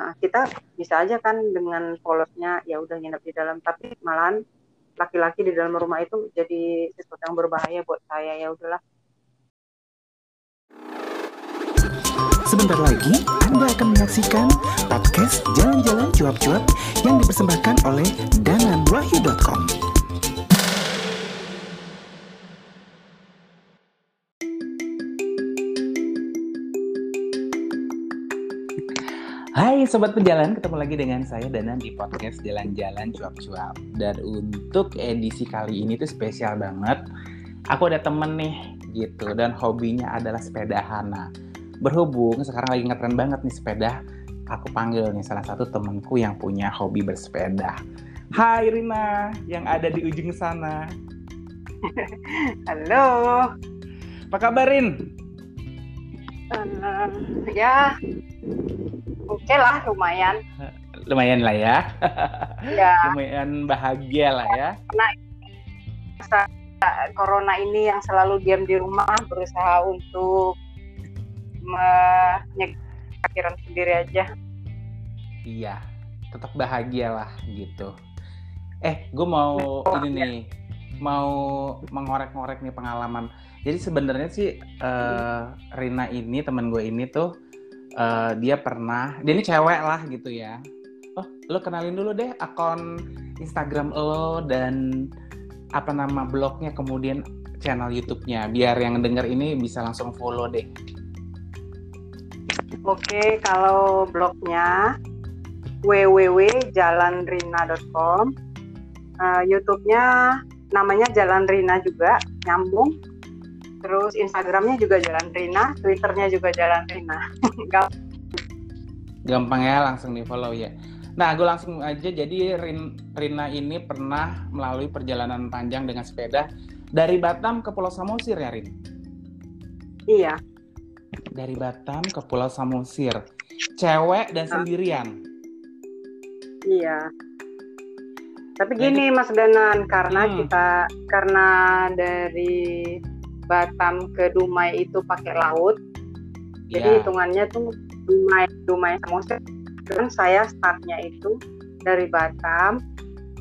Nah, kita bisa aja kan dengan polosnya ya udah nginep di dalam, tapi malahan laki-laki di dalam rumah itu jadi sesuatu yang berbahaya buat saya ya udahlah. Sebentar lagi Anda akan menyaksikan podcast Jalan-Jalan Cuap-Cuap yang dipersembahkan oleh dananwahyu.com. Hai Sobat Pejalan, ketemu lagi dengan saya Danan di podcast Jalan-Jalan Cuap-Cuap. Dan untuk edisi kali ini tuh spesial banget. Aku ada temen nih gitu. Dan hobinya adalah sepedahan Nah berhubung sekarang lagi ngetren banget nih sepeda Aku panggil nih salah satu temenku yang punya hobi bersepeda. Hai Rina yang ada di ujung sana. Halo. Apa kabar Rin? Uh, ya oke okay lah lumayan. Lumayan lah ya. Ya lumayan bahagia lah ya. Karena masa corona ini yang selalu diam di rumah berusaha untuk menyegarkan sendiri aja. Iya tetap bahagia lah gitu. Eh gue mau oh, ini ya. nih mau mengorek-ngorek nih pengalaman. Jadi sebenarnya sih uh, Rina ini teman gue ini tuh uh, dia pernah dia ini cewek lah gitu ya. Oh lo kenalin dulu deh akun Instagram lo dan apa nama blognya kemudian channel YouTube-nya. Biar yang denger ini bisa langsung follow deh. Oke, kalau blognya www.jalanrina.com, uh, YouTube-nya namanya Jalan Rina juga, nyambung terus Instagramnya juga Jalan Rina, Twitternya juga Jalan Rina. Gampang ya, langsung di follow ya. Nah, gue langsung aja. Jadi Rin, Rina ini pernah melalui perjalanan panjang dengan sepeda dari Batam ke Pulau Samosir ya, Rin? Iya. Dari Batam ke Pulau Samosir, cewek dan sendirian. Iya. Tapi gini Mas Danan, karena hmm. kita karena dari Batam ke Dumai itu pakai laut. Jadi yeah. hitungannya tuh Dumai Dumai Samosir. Kan saya startnya itu dari Batam,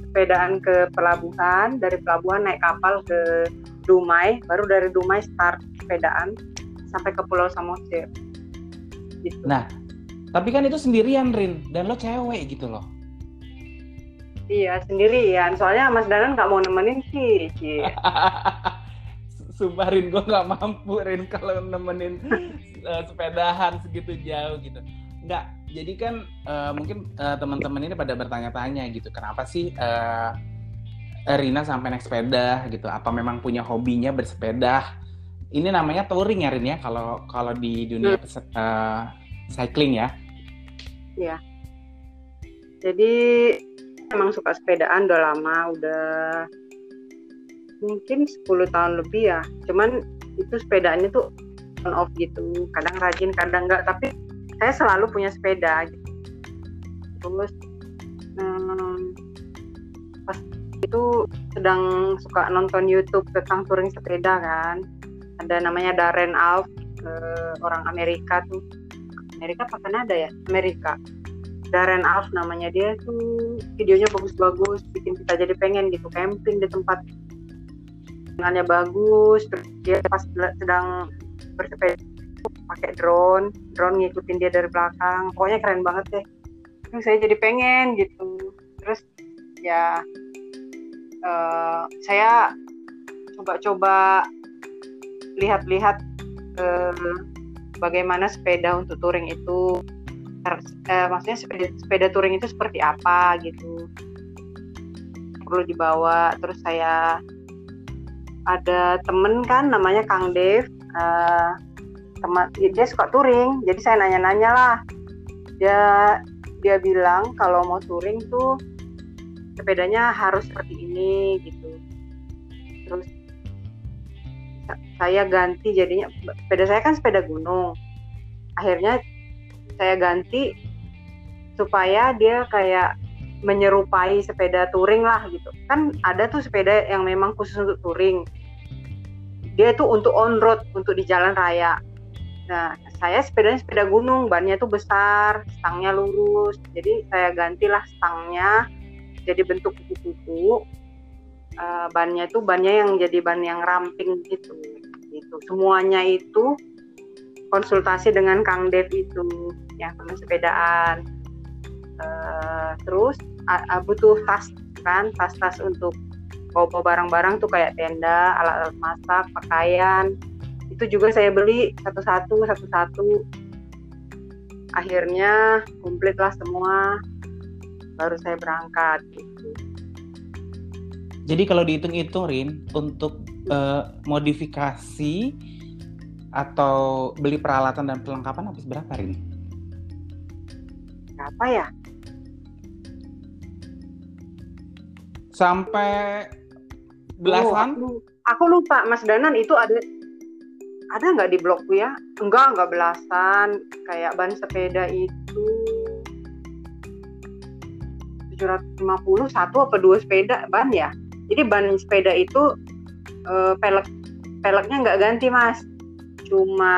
sepedaan ke pelabuhan, dari pelabuhan naik kapal ke Dumai, baru dari Dumai start sepedaan sampai ke Pulau Samosir. Gitu. Nah, tapi kan itu sendirian Rin dan lo cewek gitu loh. Iya sendirian, soalnya Mas Danan nggak mau nemenin sih. sumpah Rin gue nggak mampu Rin kalau nemenin uh, sepedahan segitu jauh gitu. Nggak jadi kan uh, mungkin uh, teman-teman ini pada bertanya-tanya gitu. Kenapa sih uh, Rina sampai naik sepeda gitu? Apa memang punya hobinya bersepeda? Ini namanya touring ya Rin ya? Kalau kalau di dunia uh, cycling ya. Iya. Jadi emang suka sepedaan udah lama udah mungkin 10 tahun lebih ya. Cuman itu sepedanya tuh on off gitu. Kadang rajin kadang enggak tapi saya selalu punya sepeda gitu. Terus hmm, pas itu sedang suka nonton YouTube tentang touring sepeda kan. Ada namanya Darren Alf eh, orang Amerika tuh. Amerika apa Kanada ya? Amerika. Darren Alf namanya dia tuh videonya bagus-bagus bikin kita jadi pengen gitu. Camping di tempat sinyalnya bagus terus dia pas sedang bersepeda pakai drone drone ngikutin dia dari belakang. Pokoknya keren banget deh. Terus saya jadi pengen gitu. Terus ya uh, saya coba-coba lihat-lihat uh, bagaimana sepeda untuk touring itu. Uh, maksudnya sepeda, sepeda touring itu seperti apa gitu. Perlu dibawa terus saya ada temen kan namanya Kang Dev uh, teman dia suka touring jadi saya nanya-nanya lah. Dia dia bilang kalau mau touring tuh sepedanya harus seperti ini gitu. Terus saya ganti jadinya sepeda saya kan sepeda gunung. Akhirnya saya ganti supaya dia kayak menyerupai sepeda touring lah gitu. Kan ada tuh sepeda yang memang khusus untuk touring. Dia itu untuk on road untuk di jalan raya. Nah saya sepedanya sepeda gunung bannya itu besar stangnya lurus. Jadi saya gantilah stangnya jadi bentuk kuku-kuku. Uh, bannya itu bannya yang jadi ban yang ramping gitu gitu. Semuanya itu konsultasi dengan Kang Dev itu yang teman sepedaan uh, terus uh, butuh tas kan tas-tas untuk bawa barang-barang tuh kayak tenda alat-alat masak pakaian itu juga saya beli satu-satu satu-satu akhirnya komplit lah semua baru saya berangkat gitu. Jadi kalau dihitung-hitung Rin untuk uh, modifikasi atau beli peralatan dan perlengkapan habis berapa Rin? Berapa ya? Sampai belasan? Oh, aku, aku lupa Mas Danan itu ada ada nggak di blogku ya? Enggak enggak belasan. Kayak ban sepeda itu 750 satu apa dua sepeda ban ya? Jadi ban sepeda itu uh, pelek peleknya nggak ganti mas. Cuma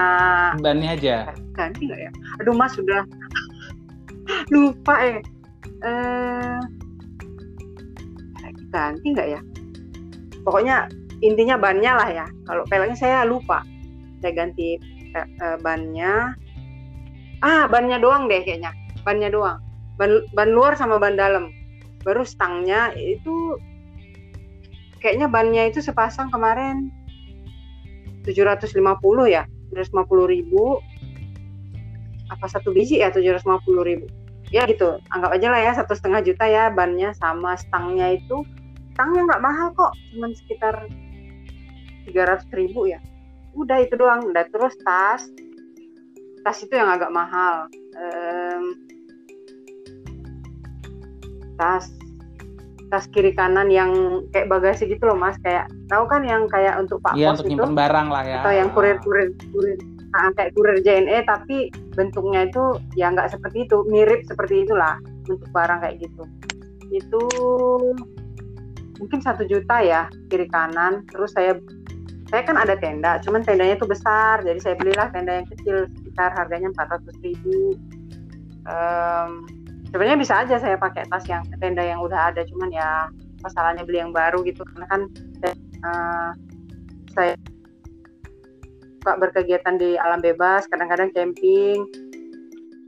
bannya aja? Ganti nggak ya? Aduh mas sudah. Lupa eh. Uh, ganti nggak ya? Pokoknya intinya bannya lah ya. Kalau peleknya saya lupa. Saya ganti uh, bannya. Ah bannya doang deh kayaknya. Bannya doang. Ban, ban luar sama ban dalam. Baru stangnya itu kayaknya bannya itu sepasang kemarin. 750 ya? 750 ribu. Apa satu biji ya 750 ribu? Ya gitu. Anggap aja lah ya satu setengah juta ya bannya sama stangnya itu stangnya nggak mahal kok cuma sekitar 300 ribu ya. Udah itu doang udah terus tas. Tas itu yang agak mahal. Um, tas tas kiri kanan yang kayak bagasi gitu loh mas. Kayak tahu kan yang kayak untuk pak iya, pos untuk itu? barang lah ya. Atau yang kurir kurir kurir nah, kayak kurir JNE tapi bentuknya itu ya nggak seperti itu. Mirip seperti itulah untuk barang kayak gitu. Itu mungkin satu juta ya kiri kanan. Terus saya saya kan ada tenda, cuman tendanya itu besar, jadi saya belilah tenda yang kecil sekitar harganya 400 ribu. Um, sebenarnya bisa aja saya pakai tas yang tenda yang udah ada, cuman ya masalahnya beli yang baru gitu. Karena kan uh, saya suka berkegiatan di alam bebas, kadang-kadang camping,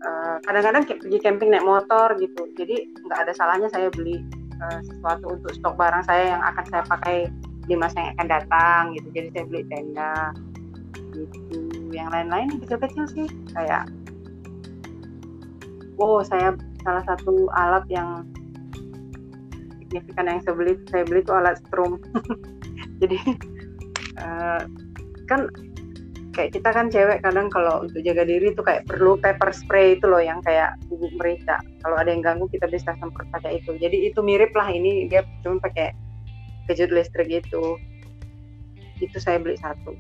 uh, kadang-kadang pergi camping naik motor gitu, jadi nggak ada salahnya saya beli uh, sesuatu untuk stok barang saya yang akan saya pakai di masa yang akan datang gitu. Jadi saya beli tenda gitu. Yang lain-lain kecil-kecil sih kayak oh saya salah satu alat yang signifikan yang saya beli saya beli itu alat strum. Jadi uh, kan kayak kita kan cewek kadang kalau untuk jaga diri itu kayak perlu pepper spray itu loh yang kayak bubuk merica. Kalau ada yang ganggu kita bisa semprot pakai itu. Jadi itu mirip lah ini dia cuma pakai kejut listrik itu itu saya beli satu.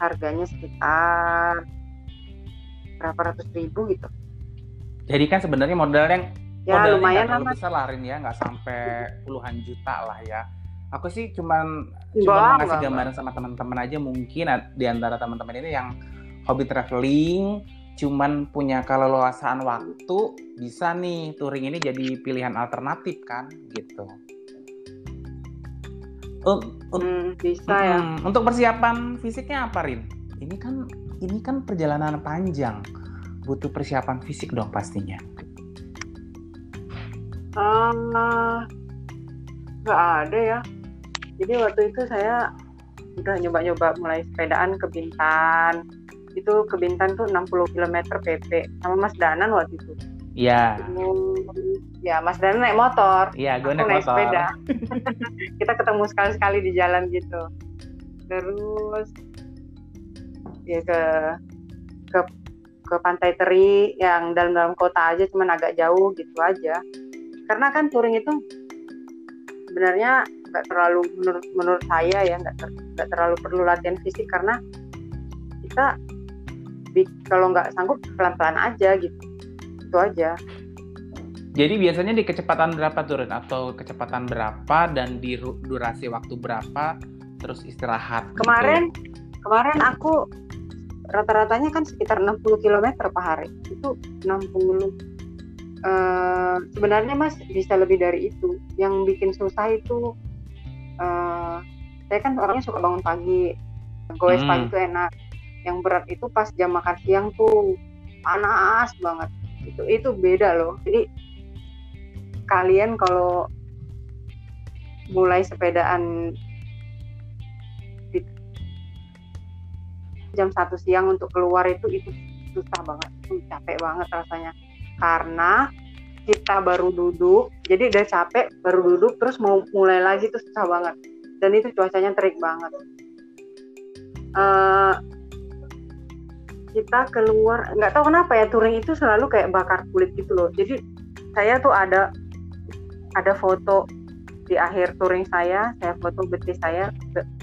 Harganya sekitar berapa ratus ribu gitu. Jadi kan sebenarnya modal yang ya lumayan lah besar lah ya. Nggak sampai puluhan juta lah ya aku sih cuman cuma ngasih gambaran sama teman-teman aja mungkin di antara teman-teman ini yang hobi traveling cuman punya keleluasaan waktu bisa nih touring ini jadi pilihan alternatif kan gitu Uh, hmm, bisa ya. Untuk persiapan fisiknya apa, Rin? Ini kan ini kan perjalanan panjang, butuh persiapan fisik dong pastinya. Uh, ada ya. Jadi waktu itu saya udah nyoba-nyoba mulai sepedaan ke Bintan. Itu ke Bintan tuh 60 km PP sama Mas Danan waktu itu. Iya. Ya, Mas Dana naik motor. Iya, gue naik, naik motor. sepeda. kita ketemu sekali-sekali di jalan gitu. Terus ya ke ke ke Pantai Teri yang dalam-dalam kota aja, cuman agak jauh gitu aja. Karena kan touring itu sebenarnya nggak terlalu menurut menurut saya ya nggak ter, terlalu perlu latihan fisik karena kita kalau nggak sanggup pelan-pelan aja gitu. Itu aja. Jadi biasanya di kecepatan berapa turun atau kecepatan berapa dan di durasi waktu berapa? Terus istirahat gitu? kemarin gitu? kemarin aku rata-ratanya kan sekitar 60 km per hari. Itu 60 Uh, sebenarnya mas bisa lebih dari itu. Yang bikin susah itu uh, saya kan orangnya suka bangun pagi. Goes hmm. pagi itu enak. Yang berat itu pas jam makan siang tuh panas banget. Itu itu beda loh. Jadi kalian kalau mulai sepedaan jam satu siang untuk keluar itu itu susah banget. Itu capek banget rasanya. Karena kita baru duduk jadi udah capek baru duduk terus mau mulai lagi tuh susah banget. Dan itu cuacanya terik banget. Uh, kita keluar nggak tahu kenapa ya touring itu selalu kayak bakar kulit gitu loh. Jadi saya tuh ada ada foto di akhir touring saya saya foto betis saya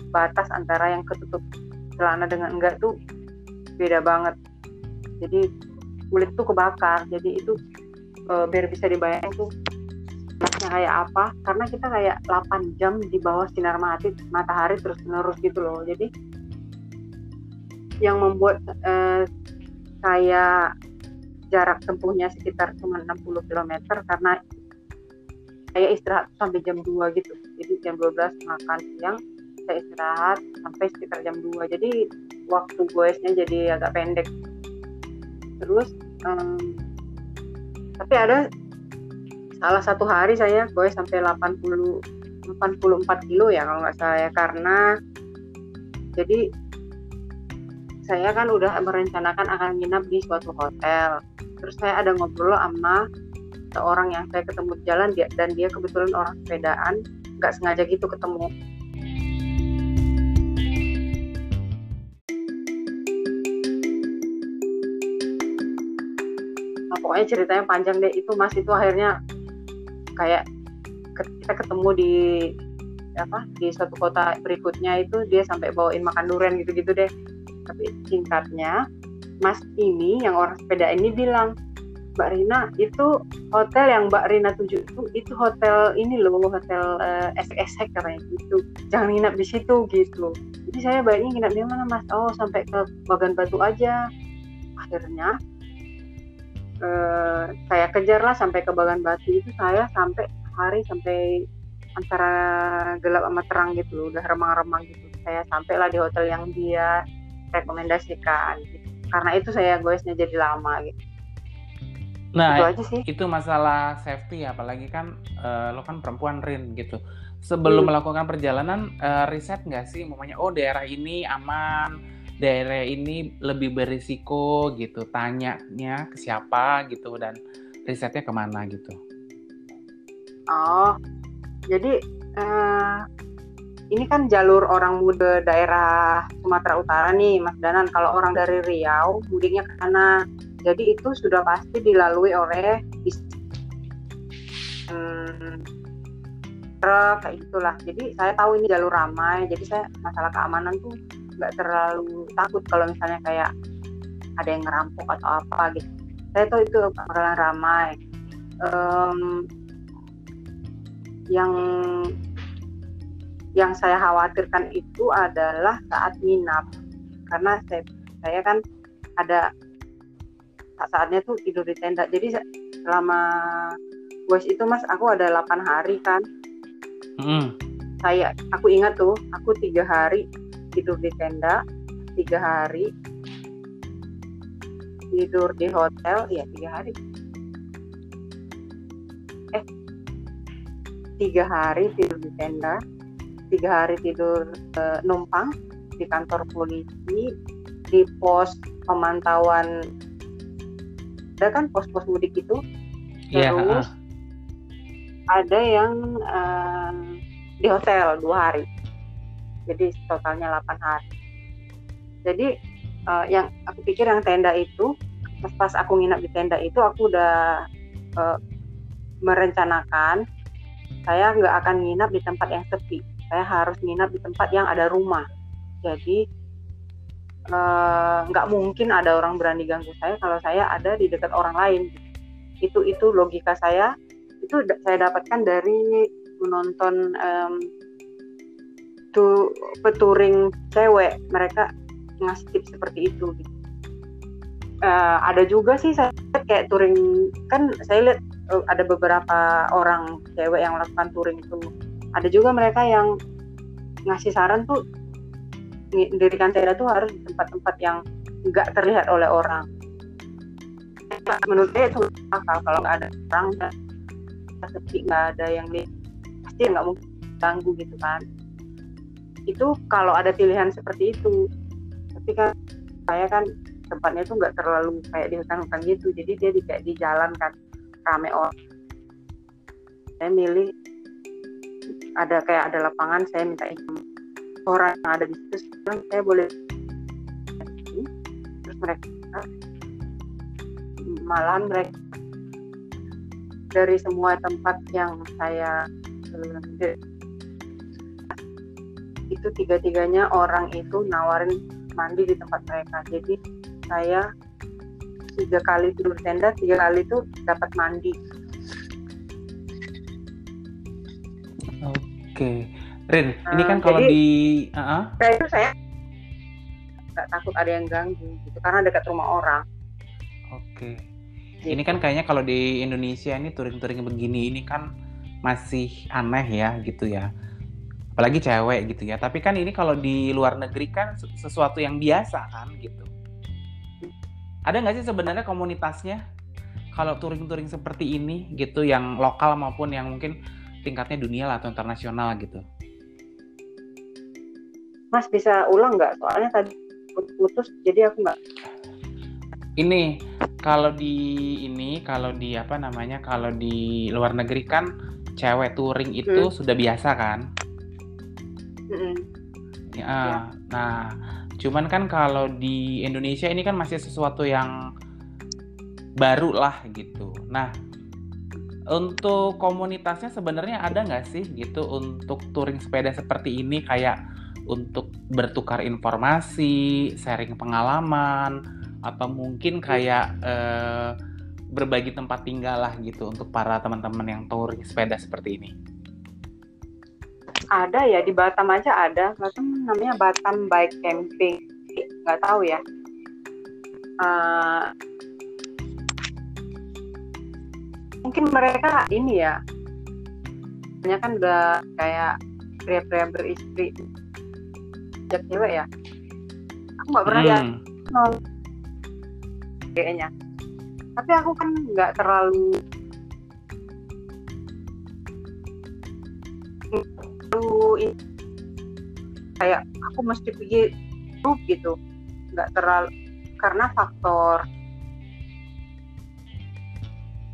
batas antara yang ketutup celana dengan enggak tuh beda banget. Jadi kulit tuh kebakar jadi itu e, biar bisa dibayangin tuh panasnya kayak apa. Karena kita kayak 8 jam di bawah sinar mati matahari terus menerus gitu loh. Jadi yang membuat e, saya jarak tempuhnya sekitar cuma 60 km karena saya istirahat sampai jam 2 gitu. Jadi jam 12 makan siang saya istirahat sampai sekitar jam 2 jadi waktu goesnya jadi agak pendek. Terus um, tapi ada salah satu hari saya goes sampai 80 84 kilo ya kalau nggak salah ya karena jadi saya kan udah merencanakan akan nginap di suatu hotel. Terus saya ada ngobrol sama seorang yang saya ketemu di jalan dia dan dia kebetulan orang sepedaan nggak sengaja gitu ketemu pokoknya ceritanya panjang deh. Itu mas itu akhirnya kayak kita ketemu di apa di suatu kota berikutnya itu dia sampai bawain makan durian gitu-gitu deh. Tapi singkatnya mas ini yang orang sepeda ini bilang Mbak Rina itu hotel yang Mbak Rina tuju itu itu hotel ini loh hotel uh, eh, SSX katanya gitu. Jangan nginap di situ gitu. Jadi saya baiknya nginap di mana mas? Oh sampai ke Bagan Batu aja. Akhirnya Eh, saya kejar lah sampai ke Bagan Batu itu saya sampai hari sampai antara gelap sama terang gitu udah remang-remang gitu saya sampailah di hotel yang dia rekomendasikan gitu. karena itu saya goesnya jadi lama gitu nah itu, aja sih. itu masalah safety apalagi kan uh, lo kan perempuan Rin gitu sebelum hmm. melakukan perjalanan uh, riset nggak sih mamanya oh daerah ini aman daerah ini lebih berisiko gitu tanyanya ke siapa gitu dan risetnya ke mana gitu. Oh jadi uh, ini kan jalur orang muda daerah Sumatera Utara nih Mas Danan. Kalau orang dari Riau mudiknya ke sana. Jadi itu sudah pasti dilalui oleh hmm, truk kayak gitulah. Jadi saya tahu ini jalur ramai jadi saya masalah keamanan tuh nggak terlalu takut kalau misalnya kayak ada yang ngerampok atau apa gitu. Saya tahu itu bakalan ramai. Um, yang yang saya khawatirkan itu adalah saat minap karena saya saya kan ada saat-saatnya tuh tidur di tenda. Jadi selama voice itu mas aku ada 8 hari kan. Mm. saya aku ingat tuh aku tiga hari tidur di tenda tiga hari. Tidur di hotel ya tiga hari. Eh tiga hari tidur di tenda tiga hari tidur uh, numpang di kantor polisi di pos pemantauan. Ada kan pos-pos mudik itu? Iya, terus yeah. ada yang uh, di hotel dua hari jadi totalnya 8 hari. Jadi uh, yang aku pikir yang tenda itu pas, pas aku nginap di tenda itu aku udah uh, merencanakan saya nggak akan nginap di tempat yang sepi. Saya harus nginap di tempat yang ada rumah. Jadi uh, nggak mungkin ada orang berani ganggu saya kalau saya ada di dekat orang lain. Itu itu logika saya. Itu saya dapatkan dari menonton um, itu peturing cewek mereka ngasih tips seperti itu gitu. Uh, ada juga sih saya kayak touring kan saya lihat uh, ada beberapa orang cewek yang melakukan touring itu. Ada juga mereka yang ngasih saran tuh mendirikan tenda tuh harus di tempat-tempat yang nggak terlihat oleh orang. Menurut saya itu akal kalau nggak ada orang sepi nggak ada yang lihat pasti nggak mungkin ganggu gitu kan itu kalau ada pilihan seperti itu. Tapi kan saya kan tempatnya itu nggak terlalu kayak di hutan-hutan gitu. Jadi dia di kayak di jalan kan rame orang. Saya milih ada kayak ada lapangan saya minta orang yang ada di situ saya boleh terus mereka malahan mereka dari semua tempat yang saya eh, itu tiga-tiganya orang itu nawarin mandi di tempat mereka. Jadi saya tiga kali tidur tenda tiga kali itu dapat mandi. Oke. Rin uh, ini kan eh, kalau di uh -huh. saya itu saya nggak takut ada yang ganggu gitu karena dekat rumah orang. Oke. Gitu. ini kan kayaknya kalau di Indonesia ini touring-touring begini ini kan masih aneh ya gitu ya apalagi cewek gitu ya. Tapi kan ini kalau di luar negeri kan sesuatu yang biasa kan gitu. Ada nggak sih sebenarnya komunitasnya? Kalau touring-touring seperti ini gitu yang lokal maupun yang mungkin tingkatnya dunia atau internasional gitu. Mas bisa ulang nggak? Soalnya tadi putus jadi aku nggak ini kalau di ini kalau di apa namanya kalau di luar negeri kan cewek touring itu hmm. sudah biasa kan Mm-hmm. Ya, ya. Nah, cuman kan kalau di Indonesia ini kan masih sesuatu yang baru lah gitu. Nah, untuk komunitasnya sebenarnya ada nggak sih gitu untuk touring sepeda seperti ini kayak untuk bertukar informasi, sharing pengalaman, atau mungkin kayak eh, berbagi tempat tinggal lah gitu untuk para teman-teman yang touring sepeda seperti ini ada ya di Batam aja ada. Batam namanya Batam Bike Camping. Nggak tahu ya. Uh, mungkin mereka ini ya. Banyak kan udah kayak pria-pria beristri sejak cewek ya. Aku nggak pernah hmm. lihat. Nol kayaknya. Tapi aku kan nggak terlalu ini. Kayak aku mesti pergi grup gitu. Nggak terlalu karena faktor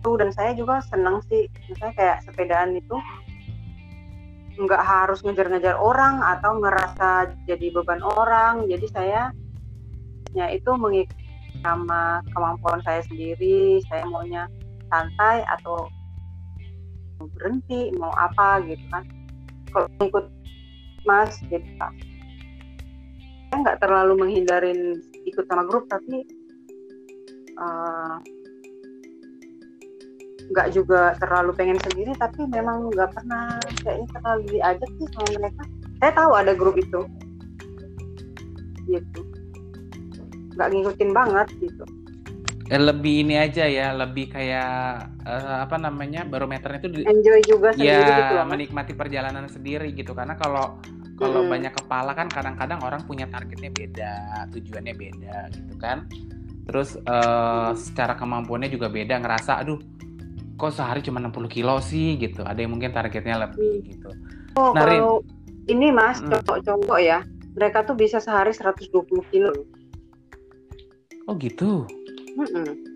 itu dan saya juga seneng sih. Misalnya kayak sepedaan itu nggak harus ngejar-ngejar orang atau ngerasa jadi beban orang. Jadi saya ya itu mengikuti sama kemampuan saya sendiri. Saya maunya santai atau berhenti mau apa gitu kan kalau ikut mas gitu saya nggak terlalu menghindarin ikut sama grup tapi uh, nggak juga terlalu pengen sendiri tapi memang nggak pernah kayaknya terlalu diajak sih sama mereka. Saya tahu ada grup itu. Gitu. Nggak ngikutin banget gitu. Eh, lebih ini aja ya lebih kayak uh, apa namanya barometernya itu enjoy juga sendiri ya gitu menikmati perjalanan sendiri gitu karena kalau kalau hmm. banyak kepala kan kadang-kadang orang punya targetnya beda tujuannya beda gitu kan terus uh, hmm. secara kemampuannya juga beda ngerasa aduh kok sehari cuma 60 kilo sih gitu ada yang mungkin targetnya lebih hmm. gitu oh, nah, kalau ini mas hmm. cowok-cowok ya mereka tuh bisa sehari 120 kilo oh gitu Mm-mm.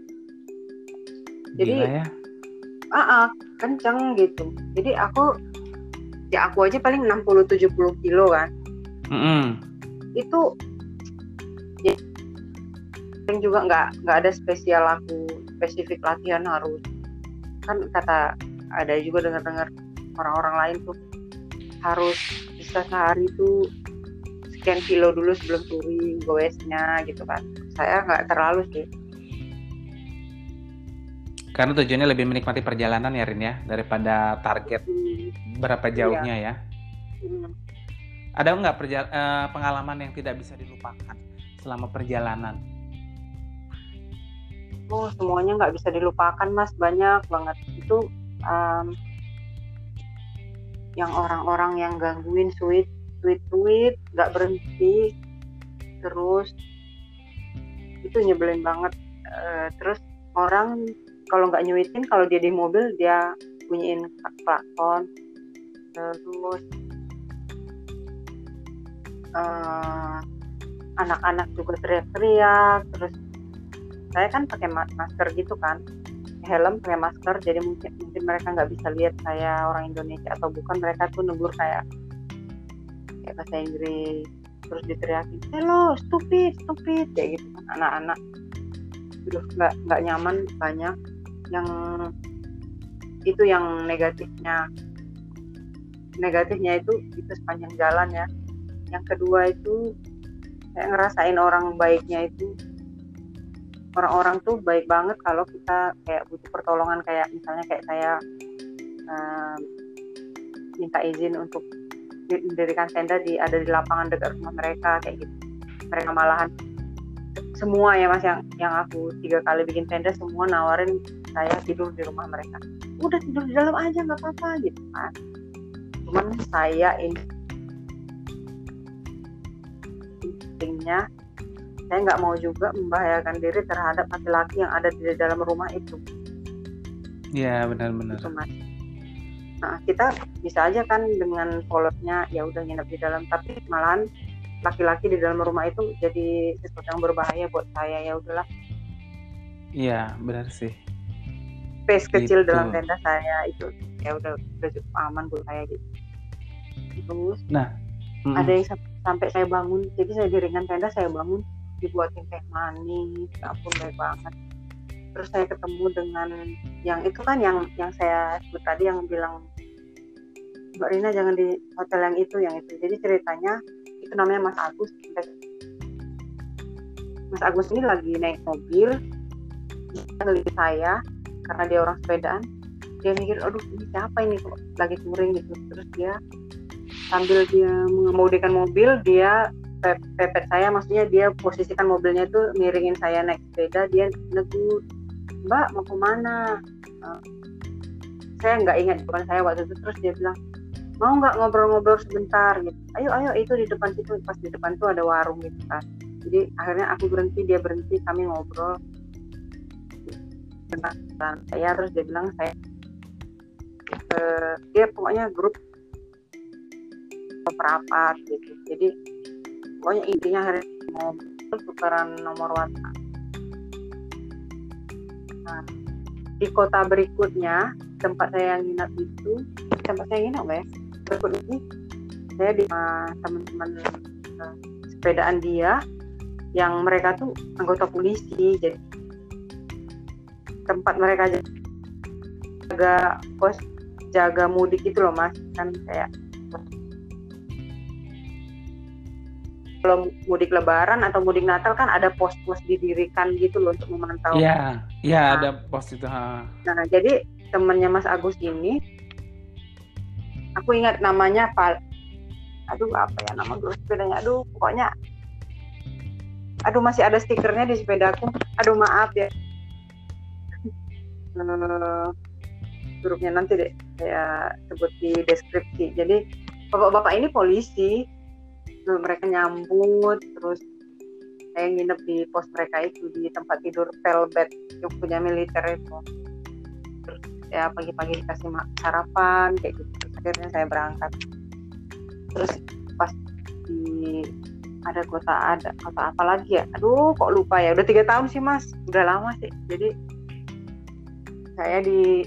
Jadi ya. Ah, uh, kenceng gitu. Jadi aku ya aku aja paling 60 70 kilo kan. Mm -hmm. Itu ya yang juga nggak nggak ada spesial aku spesifik latihan harus kan kata ada juga dengar-dengar orang-orang lain tuh harus bisa sehari itu sekian kilo dulu sebelum touring goesnya gitu kan saya nggak terlalu sih karena tujuannya lebih menikmati perjalanan ya Rin ya daripada target berapa iya. jauhnya iya. ya. Hmm. Ada nggak uh, pengalaman yang tidak bisa dilupakan selama perjalanan? Oh semuanya nggak bisa dilupakan mas banyak banget itu um, yang orang-orang yang gangguin sweet tweet tweet nggak berhenti terus itu nyebelin banget uh, terus orang kalau nggak nyuitin kalau dia di mobil dia bunyiin klakson terus uh, anak-anak juga teriak-teriak terus saya kan pakai masker gitu kan. Helm pakai masker jadi mungkin mungkin mereka nggak bisa lihat saya orang Indonesia atau bukan mereka tuh negur kayak kayak bahasa Inggris terus diteriakin hello stupid stupid kayak gitu kan anak-anak. Udah nggak nggak nyaman banyak yang itu yang negatifnya. Negatifnya itu itu sepanjang jalan ya. Yang kedua itu saya ngerasain orang baiknya itu orang-orang tuh baik banget kalau kita kayak butuh pertolongan kayak misalnya kayak saya uh, minta izin untuk mendirikan tenda di ada di lapangan dekat rumah mereka kayak gitu. Mereka malahan semua ya mas yang yang aku tiga kali bikin tenda semua nawarin saya tidur di rumah mereka udah tidur di dalam aja nggak apa-apa gitu kan cuman saya ini intinya saya nggak mau juga membahayakan diri terhadap laki-laki yang ada di dalam rumah itu. Iya benar-benar. Gitu, Nah kita bisa aja kan dengan polosnya ya udah nginep di dalam, tapi malahan laki-laki di dalam rumah itu jadi sesuatu yang berbahaya buat saya ya udahlah. Iya benar sih. Space kecil gitu. dalam tenda saya itu ya udah udah cukup aman buat saya gitu. Terus. Nah. Mm. Ada yang sampai saya bangun, jadi saya diringan tenda saya bangun dibuatin teh manis ampun baik banget terus saya ketemu dengan yang itu kan yang yang saya sebut tadi yang bilang Mbak Rina jangan di hotel yang itu yang itu jadi ceritanya itu namanya Mas Agus Mas Agus ini lagi naik mobil ngelihat saya karena dia orang sepedaan dia mikir aduh ini siapa ini kok lagi touring gitu. Terus dia sambil dia mengemudikan mobil dia pepet saya maksudnya dia posisikan mobilnya itu miringin saya naik sepeda dia negur mbak mau ke mana uh, saya nggak ingat bukan saya waktu itu terus dia bilang mau nggak ngobrol-ngobrol sebentar? gitu. Ayo ayo itu di depan situ pas di depan tuh ada warung gitu kan. Jadi akhirnya aku berhenti dia berhenti kami ngobrol tentang saya terus dia bilang saya uh, dia pokoknya grup perapat gitu. Jadi pokoknya intinya hari mau tukaran nomor WhatsApp nah, di kota berikutnya tempat saya yang nginap itu tempat saya nginap ya berikut ini saya di teman-teman uh, sepedaan dia yang mereka tuh anggota polisi jadi tempat mereka jaga pos jaga mudik itu loh mas. Kan kayak kalau mudik lebaran atau mudik natal kan ada pos-pos didirikan gitu loh untuk memantau. Iya iya nah, ada pos itu ha. nah jadi temennya Mas Agus ini aku ingat namanya Pak aduh apa ya nama gue sepedanya? Aduh pokoknya aduh masih ada stikernya di sepedaku aduh maaf ya grupnya nanti deh saya sebut di deskripsi. Jadi bapak-bapak ini polisi mereka nyambut terus saya nginep di pos mereka itu di tempat tidur pelbet yang punya militer itu. Terus ya pagi-pagi dikasih sarapan kayak gitu. Terus akhirnya saya berangkat. Terus pas di ada kota ada kota apa lagi ya? Aduh kok lupa ya? Udah tiga tahun sih mas. Udah lama sih. Jadi saya di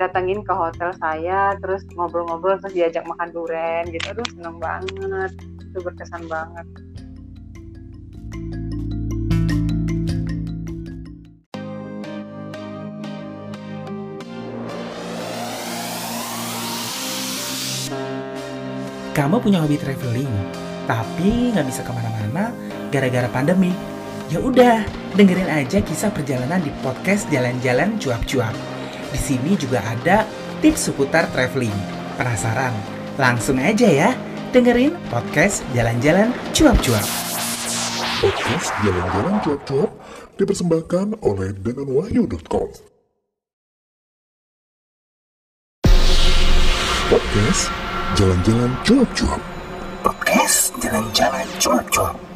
datangin ke hotel saya terus ngobrol-ngobrol terus diajak makan durian gitu. Aduh seneng banget. Itu berkesan banget. Kamu punya hobi traveling, tapi nggak bisa ke mana-mana gara-gara pandemi. Ya udah, dengerin aja kisah perjalanan di podcast Jalan-Jalan Cuap-Cuap. Di sini juga ada tips seputar traveling. Penasaran? Langsung aja ya dengerin podcast Jalan-Jalan Cuap-Cuap. Podcast Jalan-Jalan Cuap-Cuap dipersembahkan oleh denganwahyu.com. Podcast Jalan-Jalan Cuap-Cuap. Podcast jalan-jalan cuap-cuap.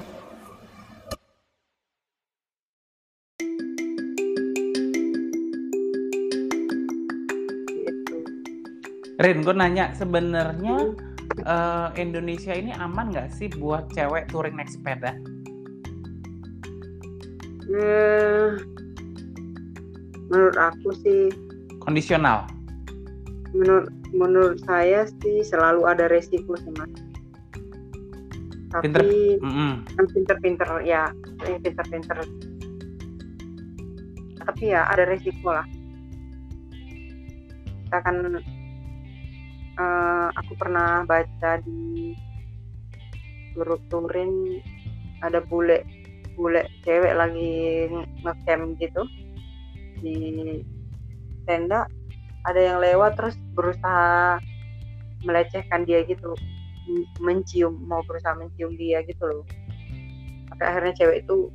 Rin, gue nanya sebenarnya eh, Indonesia ini aman nggak sih buat cewek touring naik sepeda? Eh, menurut aku sih Kondisional. menurut menurut saya sih selalu ada resiko sih mas tapi Pinter. Mm-mm. kan pinter-pinter ya yang pinter-pinter tapi ya ada resiko lah kita kan eh, aku pernah baca di grup touring ada bule bule cewek lagi ngecamp gitu di tenda. Ada yang lewat terus berusaha melecehkan dia gitu mencium mau berusaha mencium dia gitu loh. Sampai akhirnya cewek itu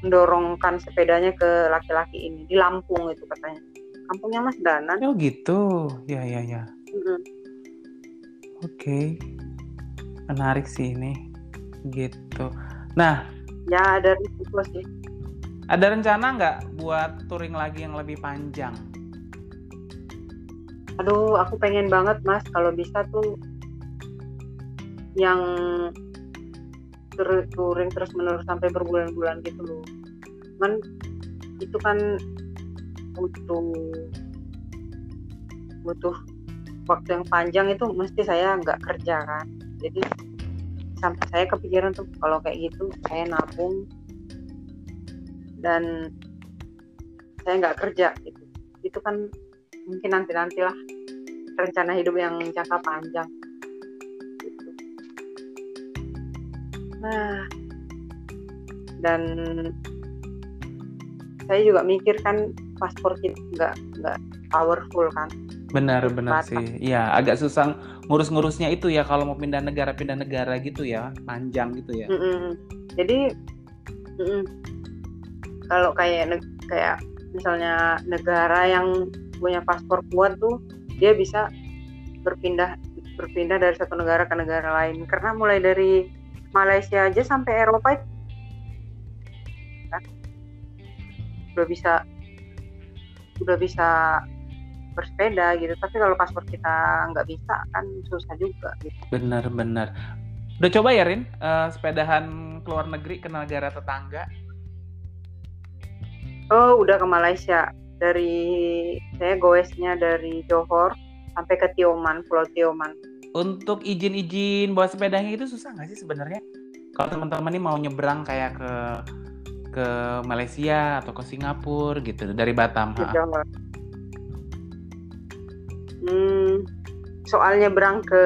mendorongkan sepedanya ke laki-laki ini di Lampung itu katanya. Kampungnya Mas Danan? Oh gitu, ya ya ya. Oke, menarik sih ini. Gitu. Nah, ya ada risiko sih ada rencana nggak buat touring lagi yang lebih panjang? aduh aku pengen banget Mas kalau bisa tuh yang touring terus menerus sampai berbulan-bulan gitu loh cuman itu kan butuh butuh waktu yang panjang itu mesti saya nggak kerja kan. Jadi sampai saya kepikiran tuh kalau kayak gitu saya nabung. Dan saya nggak kerja gitu. Itu kan mungkin nanti nantilah rencana hidup yang jangka panjang. Gitu. nah dan saya juga mikir kan paspor kita nggak nggak powerful kan Benar Terbatas. benar sih. Ya, agak susah ngurus-ngurusnya itu ya kalau mau pindah negara pindah negara gitu ya, panjang gitu ya. Mm-mm. Jadi mm-mm. kalau kayak kayak misalnya negara yang punya paspor kuat tuh dia bisa berpindah berpindah dari satu negara ke negara lain karena mulai dari Malaysia aja sampai Eropa itu kan, udah bisa udah bisa bersepeda gitu tapi kalau paspor kita nggak bisa kan susah juga gitu Benar benar. Udah coba ya Rin, eh, sepedahan ke luar negeri ke negara tetangga? Oh, udah ke Malaysia. Dari saya goesnya dari Johor sampai ke Tioman, Pulau Tioman. Untuk izin-izin bawa sepedanya itu susah nggak sih sebenarnya? Kalau teman-teman nih mau nyebrang kayak ke ke Malaysia atau ke Singapura gitu dari Batam. Ke ha. Johor. Hmm, soalnya berang ke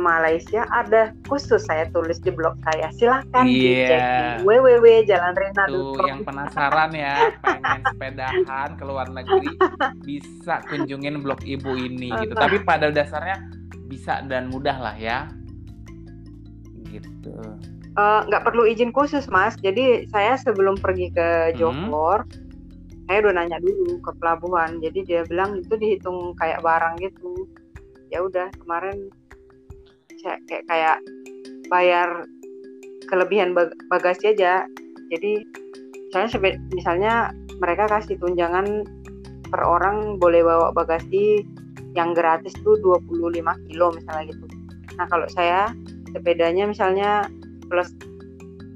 Malaysia ada khusus saya tulis di blog saya. Silahkan dicek Iya. di www.jalanrena.com. Tuh yang penasaran ya, pengen sepedahan ke luar negeri, bisa kunjungin blog ibu ini gitu. Tapi pada dasarnya bisa dan mudah lah ya. Gitu. Eh, nggak perlu izin khusus mas jadi saya sebelum pergi ke Hmm. Saya udah nanya dulu ke pelabuhan jadi dia bilang itu dihitung kayak barang gitu. Ya udah kemarin saya kayak kayak bayar kelebihan bag- bagasi aja. Jadi misalnya misalnya mereka kasih tunjangan per orang boleh bawa bagasi yang gratis tuh 25 kilo misalnya gitu. Nah kalau saya sepedanya misalnya plus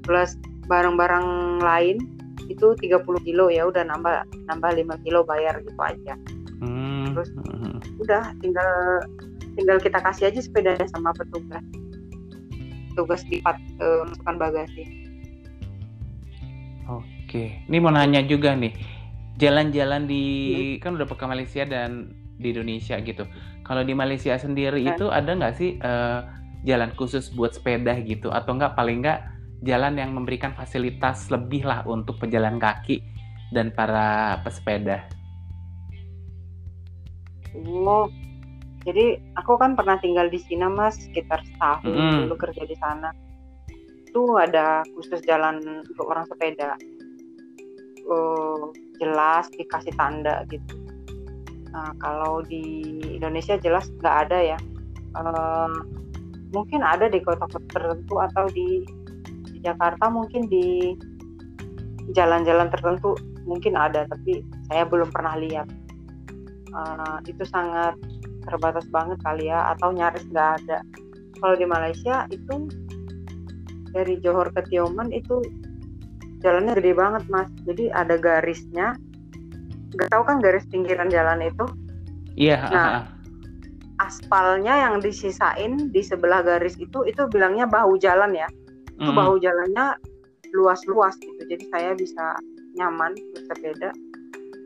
plus barang-barang lain itu 30 kilo ya udah nambah nambah 5 kilo bayar gitu aja Hmm. Terus? hmm. udah tinggal tinggal kita kasih aja sepedanya sama petugas tugas lipat eh, masukkan bagasi Oke, ini mau nanya juga nih, jalan-jalan di kan udah ke Malaysia dan di Indonesia gitu. Kalau di Malaysia sendiri Kan. itu ada nggak sih eh, jalan khusus buat sepeda gitu, atau nggak paling nggak jalan yang memberikan fasilitas lebih lah untuk pejalan kaki dan para pesepeda? Oh, jadi aku kan pernah tinggal di Cina mas sekitar setahun Mm-mm. dulu kerja di sana. itu ada khusus jalan untuk orang sepeda uh, jelas dikasih tanda gitu nah kalau di Indonesia jelas nggak ada ya uh, mungkin ada di kota-kota tertentu atau di Jakarta mungkin di jalan-jalan tertentu mungkin ada tapi saya belum pernah lihat. Uh, itu sangat terbatas banget kali ya atau nyaris nggak ada. Kalau di Malaysia itu dari Johor ke Tioman itu jalannya gede banget mas. Jadi ada garisnya. Nggak tahu kan garis pinggiran jalan itu? Iya nah aspalnya yang disisain di sebelah garis itu itu bilangnya bahu jalan ya itu Mm. bahu jalannya luas-luas gitu. Jadi saya bisa nyaman bersepeda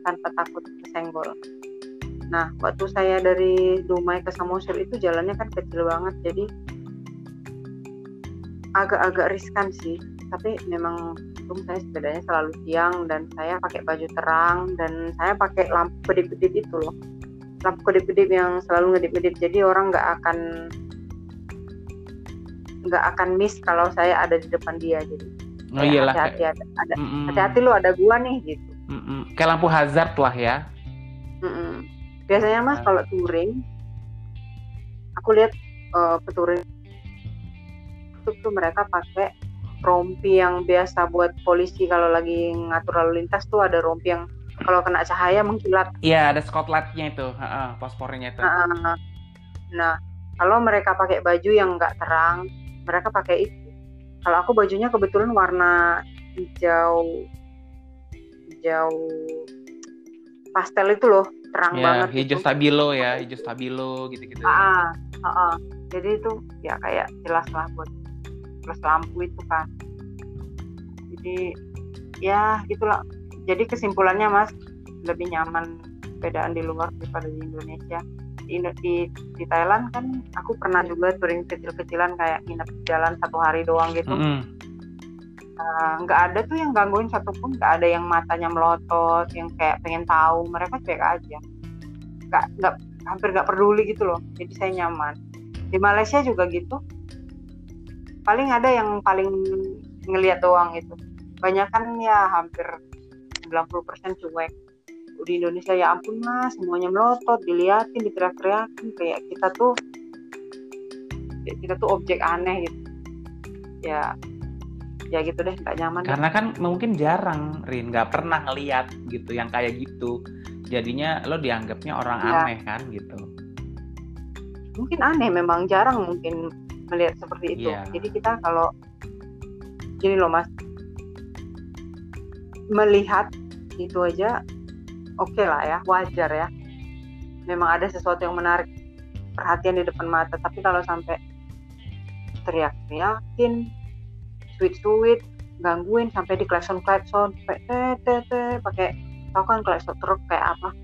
tanpa takut kesenggol. Nah waktu saya dari Dumai ke Samosir itu jalannya kan kecil banget. Jadi agak-agak riskan sih. Tapi memang untung saya sepedanya selalu siang dan saya pakai baju terang dan saya pakai lampu kedip-kedip itu loh. Lampu kedip-kedip yang selalu ngedip-ngedip. Jadi orang nggak akan nggak akan miss kalau saya ada di depan dia jadi oh iyalah hati-hati ada, ada hati-hati lu ada gua nih gitu. Mm-mm. kayak lampu hazard lah ya. Mm-mm. biasanya mas kalau touring aku lihat eh, peturing itu tuh mereka pakai rompi yang biasa buat polisi kalau lagi ngatur lalu lintas tuh ada rompi yang kalau kena cahaya mengkilat. Iya ada spotlightnya itu. Heeh, fosfornya itu. Nah, nah, kalau mereka pakai baju yang nggak terang, mereka pakai itu. Kalau aku bajunya kebetulan warna hijau, hijau pastel itu loh, terang ya banget. hijau itu. stabilo ya hijau stabilo gitu-gitu Ah, ah, ah. Jadi itu ya kayak jelas lah buat plus lampu itu kan. Jadi ya itulah. Jadi kesimpulannya mas lebih nyaman sepedaan di luar daripada di Indonesia. Di, di, di Thailand kan aku pernah juga touring kecil-kecilan kayak nginep jalan satu hari doang gitu. Nah, nggak ada tuh yang gangguin satupun, nggak ada yang matanya melotot, yang kayak pengen tahu. Mereka cuek aja. Nggak, nggak, hampir nggak peduli gitu loh. Jadi saya nyaman. Di Malaysia juga gitu. Paling ada yang paling ngelihat doang itu. Banyak kan ya hampir 90% cuek. Di Indonesia ya ampun mas, semuanya melotot, diliatin, diteriak-teriakin. Kayak kita tuh, kita tuh objek aneh gitu. Ya, ya gitu deh, nggak nyaman. deh. karena kan mungkin jarang Rin nggak pernah ngeliat gitu yang kayak gitu jadinya lo dianggapnya orang Iya. aneh kan gitu mungkin aneh memang jarang mungkin melihat seperti itu Iya. jadi kita kalau gini loh mas melihat itu aja oke lah ya wajar ya. Memang ada sesuatu yang menarik perhatian di depan mata tapi kalau sampai teriak-teriakin sweet-sweet gangguin sampai di klakson klakson teh teh pakai tau kan klakson truk kayak apa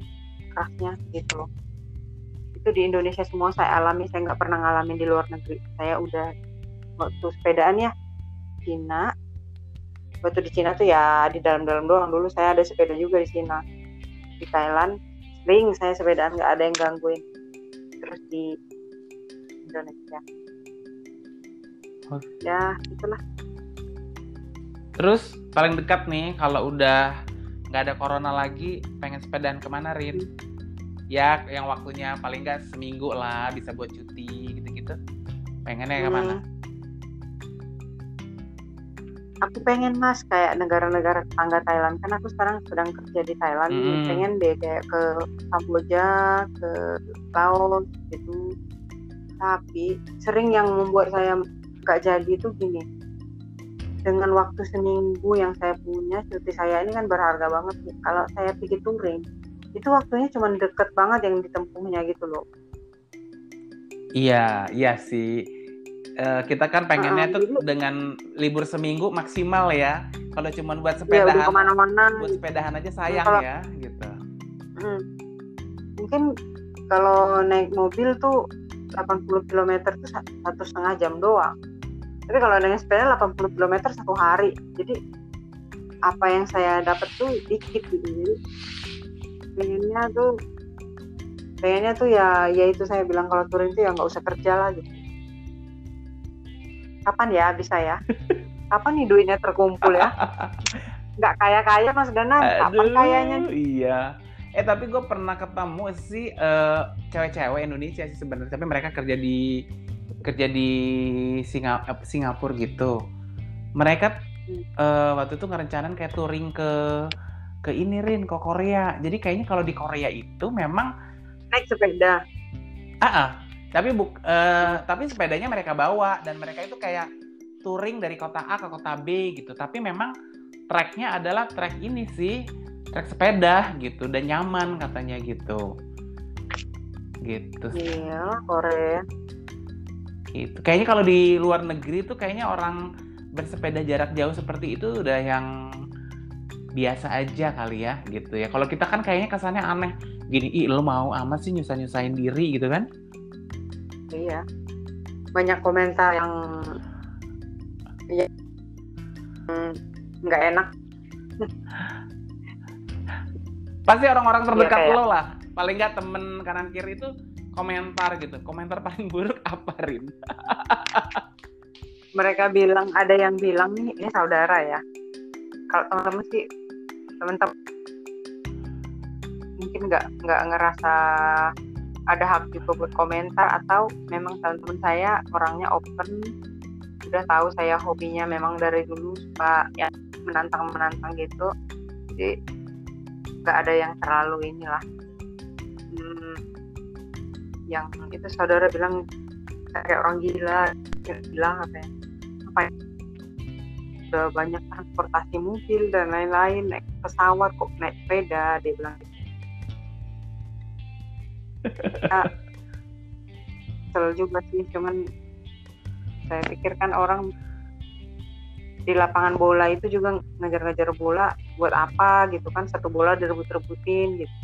kerasnya gitu loh itu di Indonesia semua saya alami saya nggak pernah ngalamin di luar negeri saya udah waktu sepedaan ya Cina waktu di Cina tuh ya di dalam-dalam doang dulu saya ada sepeda juga di Cina di Thailand sering saya sepedaan nggak ada yang gangguin. Terus di Indonesia. Oh. ya itulah. Terus paling dekat nih kalau udah nggak ada corona lagi pengen sepedaan ke mana Rin? Ya yang waktunya paling nggak seminggu lah bisa buat cuti gitu-gitu. Pengennya ke mana? Hmm. Aku pengen mas kayak negara-negara tetangga Thailand. Kan aku sekarang sedang kerja di Thailand. Nih. Mm. pengen deh kayak ke Kamboja ke Laos gitu. Tapi sering yang membuat saya nggak jadi itu gini. Dengan waktu seminggu yang saya punya cuti saya ini kan berharga banget nih. Kalau saya pergi touring itu waktunya cuma deket banget yang ditempuhnya gitu loh. Iya iya sih Eh, kita kan pengennya Ah, tuh jadi- dengan libur seminggu maksimal ya kalau cuma buat ya udah sepedahan ke mana-mana buat sepedahan aja sayang Kalau- ya gitu Hmm. Mungkin kalau naik mobil tuh 80 km tuh sa- satu setengah jam doang. Tapi kalau dengan sepeda 80 km satu hari. Jadi apa yang saya dapat tuh dikit gitu. Jadi pengennya tuh pengennya tuh ya ya itu saya bilang kalau touring tuh ya nggak usah kerja lah gitu. Kapan ya bisa ya? kapan nih duitnya terkumpul ya nggak kaya kaya mas Dana kapan kayanya Iya. Eh tapi gue pernah ketemu sih eh, cewek-cewek Indonesia sih sebenarnya, tapi mereka kerja di kerja di Singa- eh, Singapura gitu. Mereka eh, waktu itu ngerencanain kayak touring ke ke ini Rin ke Korea. Jadi kayaknya kalau di Korea itu memang naik sepeda ah ah, tapi buk eh, tapi sepedanya mereka bawa dan mereka itu kayak touring dari kota A ke kota B gitu. Tapi memang treknya adalah trek ini sih trek sepeda gitu dan nyaman katanya gitu. Gitu. Iya Korea gitu. Kayaknya kalau di luar negeri tuh kayaknya orang bersepeda jarak jauh seperti itu udah yang biasa aja kali ya gitu ya. Kalau kita kan kayaknya kesannya aneh. Gini ih lo mau amat sih nyusah nyusahin diri gitu kan iya. Banyak komentar yang ya, nggak enak. Pasti orang-orang terdekat Iya, kayak- lo lah. Paling nggak temen kanan kiri itu komentar gitu. Komentar paling buruk apa Rin? Mereka bilang ada yang bilang nih ini saudara ya. Kalau teman-teman sih teman-teman mungkin nggak nggak ngerasa ada hak juga buat komentar atau memang teman-teman saya orangnya open udah tahu saya hobinya memang dari dulu suka ya menantang menantang gitu. Jadi nggak ada yang terlalu inilah. Hmm, yang itu saudara bilang kayak orang gila bilang apa ya apa ya, udah banyak transportasi mobil dan lain-lain naik pesawat kok naik sepeda dia bilang ya, kesel juga sih cuman saya pikir kan orang di lapangan bola itu juga ngejar-ngejar bola buat apa gitu kan satu bola direbut-rebutin gitu.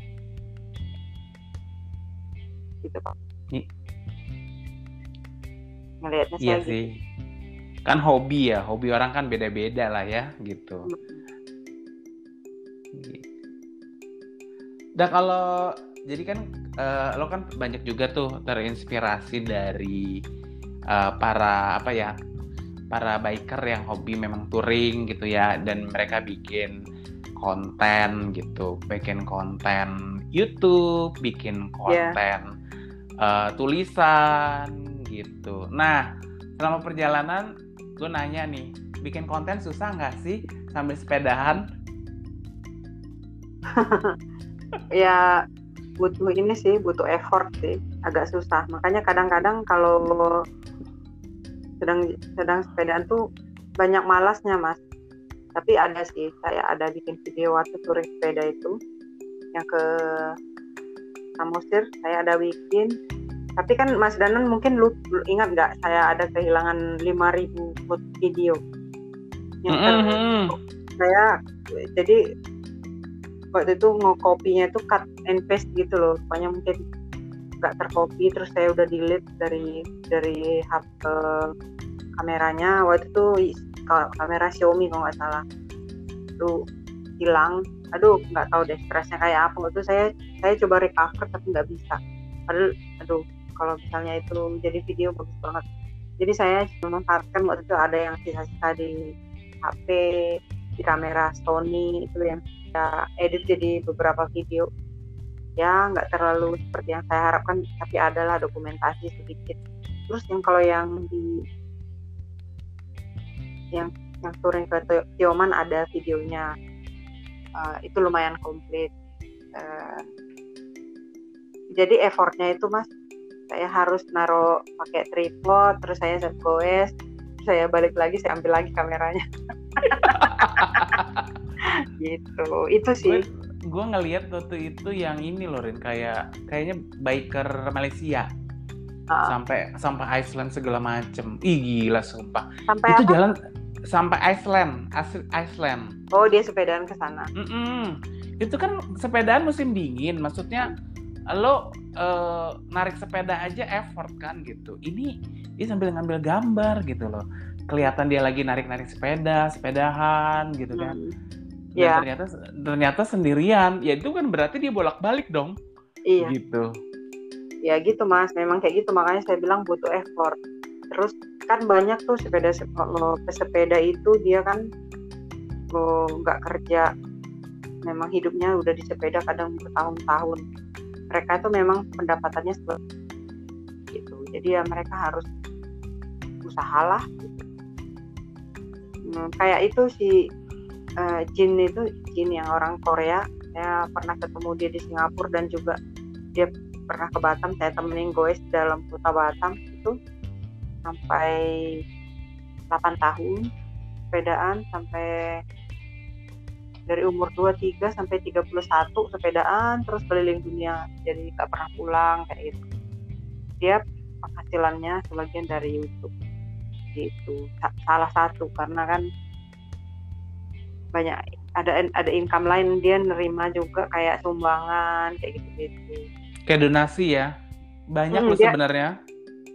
Gitu pak. Ngelihatnya iya saya gitu. sih kan hobi ya hobi orang kan beda-beda lah ya gitu. Dan kalau jadi kan eh, lo kan banyak juga tuh terinspirasi dari eh, para apa ya para biker yang hobi memang touring gitu ya dan mereka bikin konten gitu, bikin konten YouTube, bikin Iya. konten eh, tulisan gitu. Nah selama perjalanan gue nanya nih, bikin konten susah nggak sih sambil sepedahan? ya butuh ini sih butuh effort sih agak susah. Makanya kadang-kadang kalau sedang sedang sepedaan tuh banyak malasnya mas. Tapi ada sih saya ada bikin video waktu touring sepeda itu yang ke Samosir saya ada bikin. Tapi kan Mas Danan mungkin lu, lu ingat nggak saya ada kehilangan 5000 foto video. Yang ter- Mhm. saya jadi waktu itu ngokopinya itu cut and paste gitu loh. Pokoknya mungkin nggak tercopy terus saya udah delete dari dari HP kameranya. Waktu itu kamera Xiaomi kalau nggak salah. Itu hilang. Aduh nggak tahu deh stresnya kayak apa. Waktu itu saya saya coba recover tapi nggak bisa. Padahal aduh kalau misalnya itu jadi video bagus banget. Jadi saya memanfaatkan waktu itu ada yang sisa-sisa di HP di kamera Sony itu yang saya edit jadi beberapa video. Ya nggak terlalu seperti yang saya harapkan tapi adalah dokumentasi sedikit. Terus yang kalau yang di yang yang touring ke Tio- Tioman ada videonya. Eh, itu lumayan komplit. Eh, jadi effortnya itu mas saya harus naruh pakai tripod terus saya set goes saya balik lagi saya ambil lagi kameranya gitu. Itu sih. Gue ngelihat waktu itu yang ini loh Rin. Kayak kayaknya biker Malaysia. Ah. sampai sampai Iceland segala macem. Ih gila sumpah. Sampai itu apa? jalan sampai Iceland. Iceland. Oh dia sepedaan ke sana. Mm-mm. itu kan sepedaan musim dingin. Maksudnya lo eh, narik sepeda aja effort kan gitu. Ini dia sambil ngambil gambar gitu loh kelihatan dia lagi narik narik sepeda sepedahan gitu kan. Hmm. Dan Ya. ternyata ternyata sendirian. Ya itu kan berarti dia bolak balik dong. Iya. Gitu. Ya gitu mas. Memang kayak gitu. Makanya saya bilang butuh effort. Terus kan banyak tuh sepeda kalau pesepeda itu dia kan oh, nggak kerja. Memang hidupnya udah di sepeda kadang bertahun-tahun. Mereka itu memang pendapatannya seperti gitu jadi ya mereka harus usahalah. Hmm, kayak itu si uh, Jin itu Jin yang orang Korea. Saya pernah ketemu dia di Singapura dan juga dia pernah ke Batam. Saya temenin goes dalam kota Batam itu sampai 8 tahun sepedaan sampai dari umur 23 sampai 31 sepedaan terus keliling dunia. Jadi gak pernah pulang kayak gitu. Dia penghasilannya sebagian dari YouTube gitu salah satu karena kan banyak ada ada income lain dia nerima juga kayak sumbangan kayak gitu gitu kayak donasi ya banyak hmm, loh sebenarnya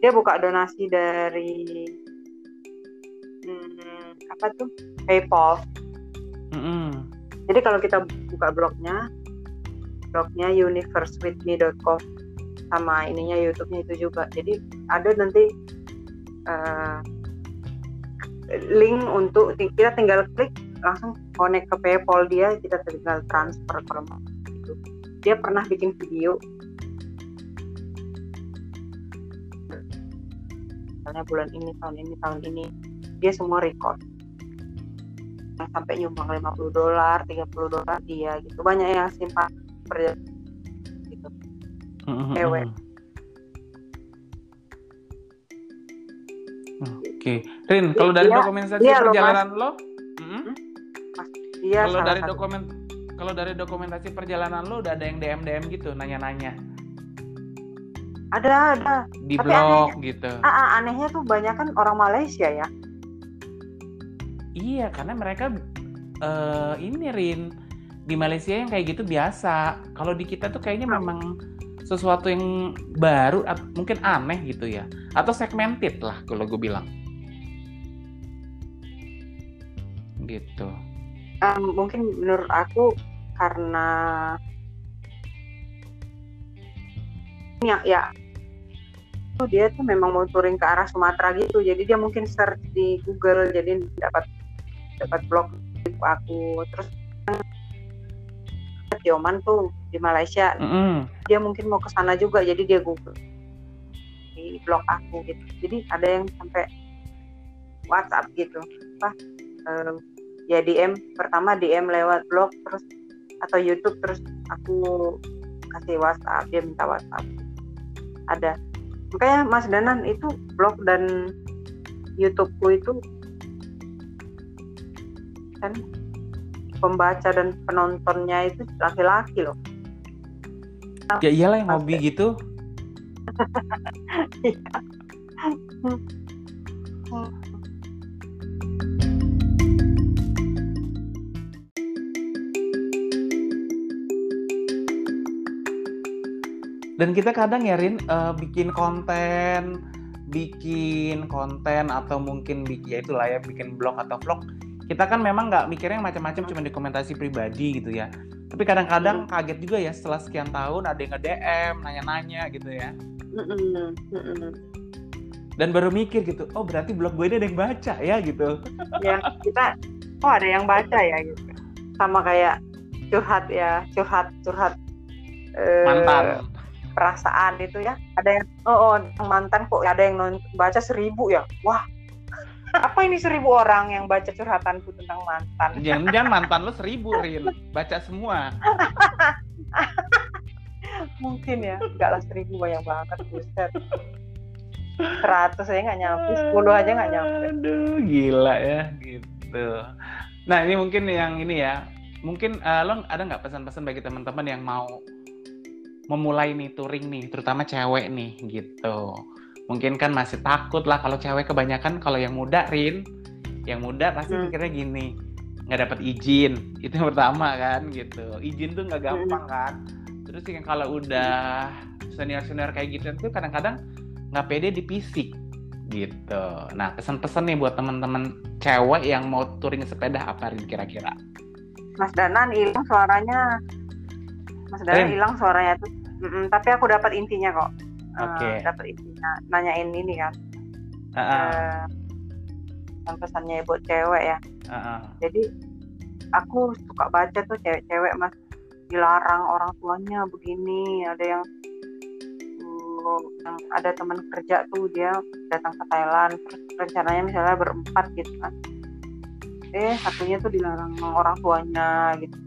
dia buka donasi dari hmm, apa tuh PayPal. Mm -hmm. Jadi kalau kita buka blognya, blognya universewithme.com sama ininya YouTube-nya itu juga. Jadi ada nanti uh, link untuk kita tinggal klik langsung connect ke PayPal dia, kita tinggal transfer kalau mau. Gitu. Dia pernah bikin video. Misalnya bulan ini tahun ini tahun ini dia semua record. Sampai nyumbang 50 dolar 30 dolar dia gitu. Banyak yang simpan per gitu. Cewek. Oke, Rin, kalau dari dokumentasi iya, perjalanan lo, hmm? iya, kalau dari dokumen, kalau dari dokumentasi perjalanan lo udah ada yang DM DM gitu, nanya-nanya? Ada ada. Di Tapi blog anehnya, gitu. Ah, ah, anehnya tuh banyak kan orang Malaysia ya? Iya karena mereka uh, ini Rin di Malaysia yang kayak gitu biasa. Kalau di kita tuh kayaknya hmm. memang sesuatu yang baru mungkin aneh gitu ya. Atau segmented lah kalau gue bilang gitu. Um, mungkin menurut aku karena ya ya. Tuh dia tuh memang mau touring ke arah Sumatera gitu jadi dia mungkin search di Google jadi dapat dapat blog aku. Terus Tioman tuh di Malaysia. Mm -hmm. dia mungkin mau ke sana juga jadi dia Google di blog aku gitu. Jadi ada yang sampai WhatsApp gitu. Apa ya DM pertama DM lewat blog terus atau YouTube terus aku kasih WhatsApp dia minta WhatsApp. Ada. Makanya Mas Danan itu blog dan YouTubeku itu kan pembaca dan penontonnya itu laki-laki loh. Ya iyalah yang hobi gitu dan kita kadang ya Rin uh, bikin konten bikin konten atau mungkin bikin ya itulah ya bikin blog atau vlog. Kita kan memang nggak mikirnya yang macam-macam cuma di komentasi pribadi gitu ya. Tapi kadang-kadang kaget juga ya setelah sekian tahun ada yang nge-DM nanya-nanya gitu ya. Dan baru mikir gitu oh berarti blog gue ini ada yang baca ya gitu. Ya kita oh ada yang baca ya gitu. Sama kayak curhat ya curhat curhat uh, mantan perasaan itu ya. Ada yang oh, oh mantan kok ada yang nonton, baca seribu ya? Wah apa ini seribu orang yang baca curhatanku tentang mantan? Jangan-jangan mantan lo seribu Rin. Baca semua. Mungkin ya. Enggak lah seribu banyak banget buset. Seratus saya nggak nyampe. Sepuluh aja nggak nyampe. Aduh gila ya gitu. Nah ini mungkin yang ini ya. Mungkin uh, lo ada nggak pesan-pesan bagi teman-teman yang mau memulai nih touring nih, terutama cewek nih gitu. Mungkin kan masih takut lah kalau cewek kebanyakan kalau yang muda Rin, yang muda pasti hmm. pikirnya gini, nggak dapat izin, itu yang pertama kan gitu. Izin tuh nggak gampang hmm. kan. Terus yang kalau udah senior-senior kayak gitu itu kadang-kadang nggak pede di fisik gitu. Nah pesan-pesan nih buat teman-teman cewek yang mau touring sepeda apa Rin kira-kira? Mas Danan hilang suaranya Mas Dara hilang suaranya tuh. Mm -mm, tapi aku dapat intinya kok. Eh, Oke. Okay. Uh, dapat intinya. Nanyain ini kan. Ah, ah, eh, pesan-pesannya buat cewek ya ah, ah. jadi aku suka baca tuh cewek-cewek mas dilarang orang tuanya begini ada yang uh, yang ada teman kerja tuh dia datang ke Thailand terus rencananya misalnya berempat gitu kan eh satunya tuh dilarang orang tuanya gitu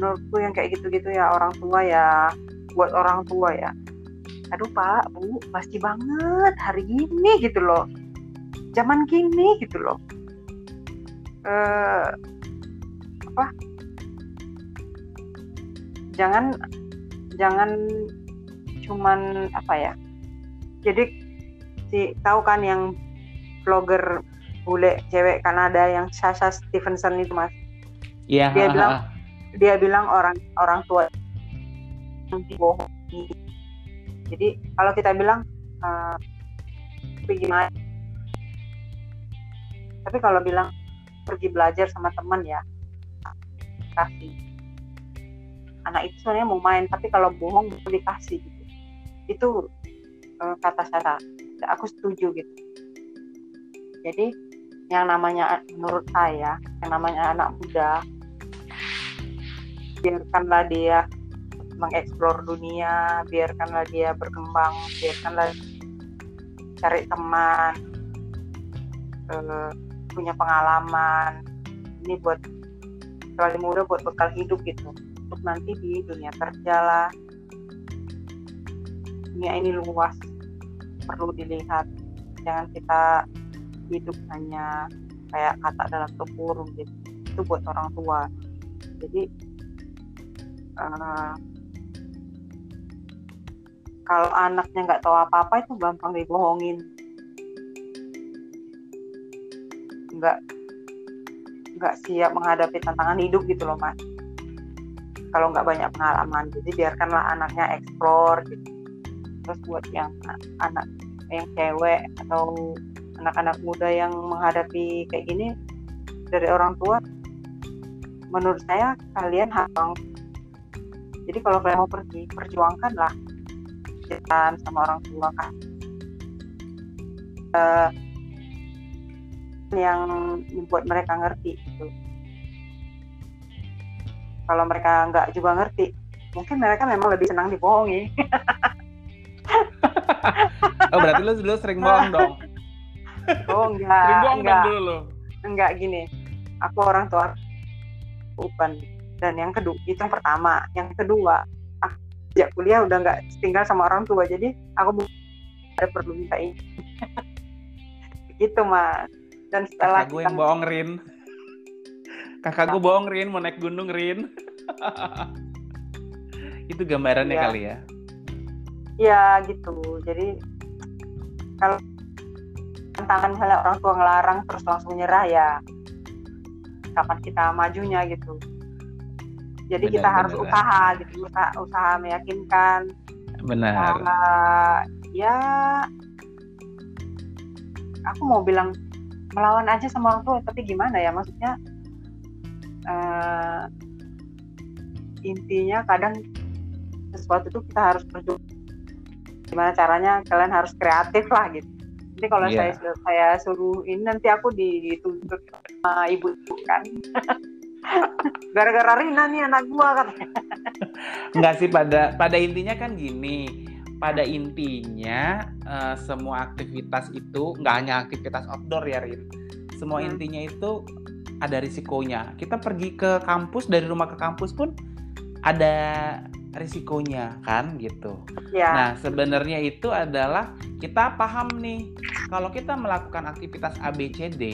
menurutku yang kayak gitu-gitu ya orang tua ya buat orang tua ya. Aduh pak bu pasti banget hari gini gitu loh. Zaman gini gitu loh. Eh apa? Jangan jangan cuman apa ya? Jadi si tahu kan yang vlogger bule cewek Kanada yang Sasha Stevenson itu mas? Iya. Dia bilang, dia bilang orang orang tua dibohongi. Jadi kalau kita bilang eh, pergi main tapi kalau bilang pergi belajar sama teman ya kasih anak itu sebenarnya mau main tapi kalau bohong dikasih gitu. Itu eh, kata saya. Aku setuju gitu. Jadi yang namanya menurut saya yang namanya anak muda biarkanlah dia mengeksplor dunia biarkanlah dia berkembang biarkanlah cari teman eh, punya pengalaman. Ini buat sekali muda buat bekal hidup gitu. Untuk nanti di dunia kerja lah. Dunia ini luas perlu dilihat. Jangan kita hidup hanya kayak kata dalam kurung gitu. Itu buat orang tua. Jadi eh, kalau anaknya nggak tahu apa-apa itu gampang dibohongin. Nggak nggak siap menghadapi tantangan hidup gitu loh mas. Kalau nggak banyak pengalaman jadi biarkanlah anaknya eksplor gitu. Terus buat yang anak yang cewek atau anak-anak muda yang menghadapi kayak gini dari orang tua menurut saya kalian harus jadi kalau kalian mau pergi perjuangkanlah jalan sama orang tua kan. Eh, yang membuat mereka ngerti gitu. Kalau mereka nggak juga ngerti mungkin mereka memang lebih senang dibohongi. Oh berarti lu dulu sering bohong dong. oh Sering enggak bohong dong enggak. dulu lu. enggak gini. Aku orang tua. Open dan yang kedua itu yang pertama yang kedua aku sejak kuliah udah nggak tinggal sama orang tua jadi aku ada perlu minta ini gitu mas dan setelah Kakak gue kita yang bohong Rin. Kakak gue bohong Rin, mau naik gunung Rin. Itu gambarannya Iya. kali ya. ya gitu jadi kalau tantangan misalnya orang tua ngelarang terus langsung nyerah ya kapan kita majunya gitu jadi Benar, kita harus benar. usaha gitu usaha, usaha meyakinkan Benar. Uh, ya aku mau bilang melawan aja sama orang tua tapi gimana ya maksudnya eh, intinya kadang sesuatu itu kita harus berjuang gimana caranya kalian harus kreatif lah gitu jadi kalau Iya. saya saya suruh ini nanti aku dituntut sama ibu kan gara-gara Rina nih anak gua kan Enggak sih pada pada intinya kan gini. Pada intinya eh, semua aktivitas itu nggak hanya aktivitas outdoor ya Rin. Semua Hmm. intinya itu ada risikonya. Kita pergi ke kampus dari rumah ke kampus pun ada risikonya kan gitu. ya Nah, sebenarnya itu adalah kita paham nih, kalau kita melakukan aktivitas ABCD,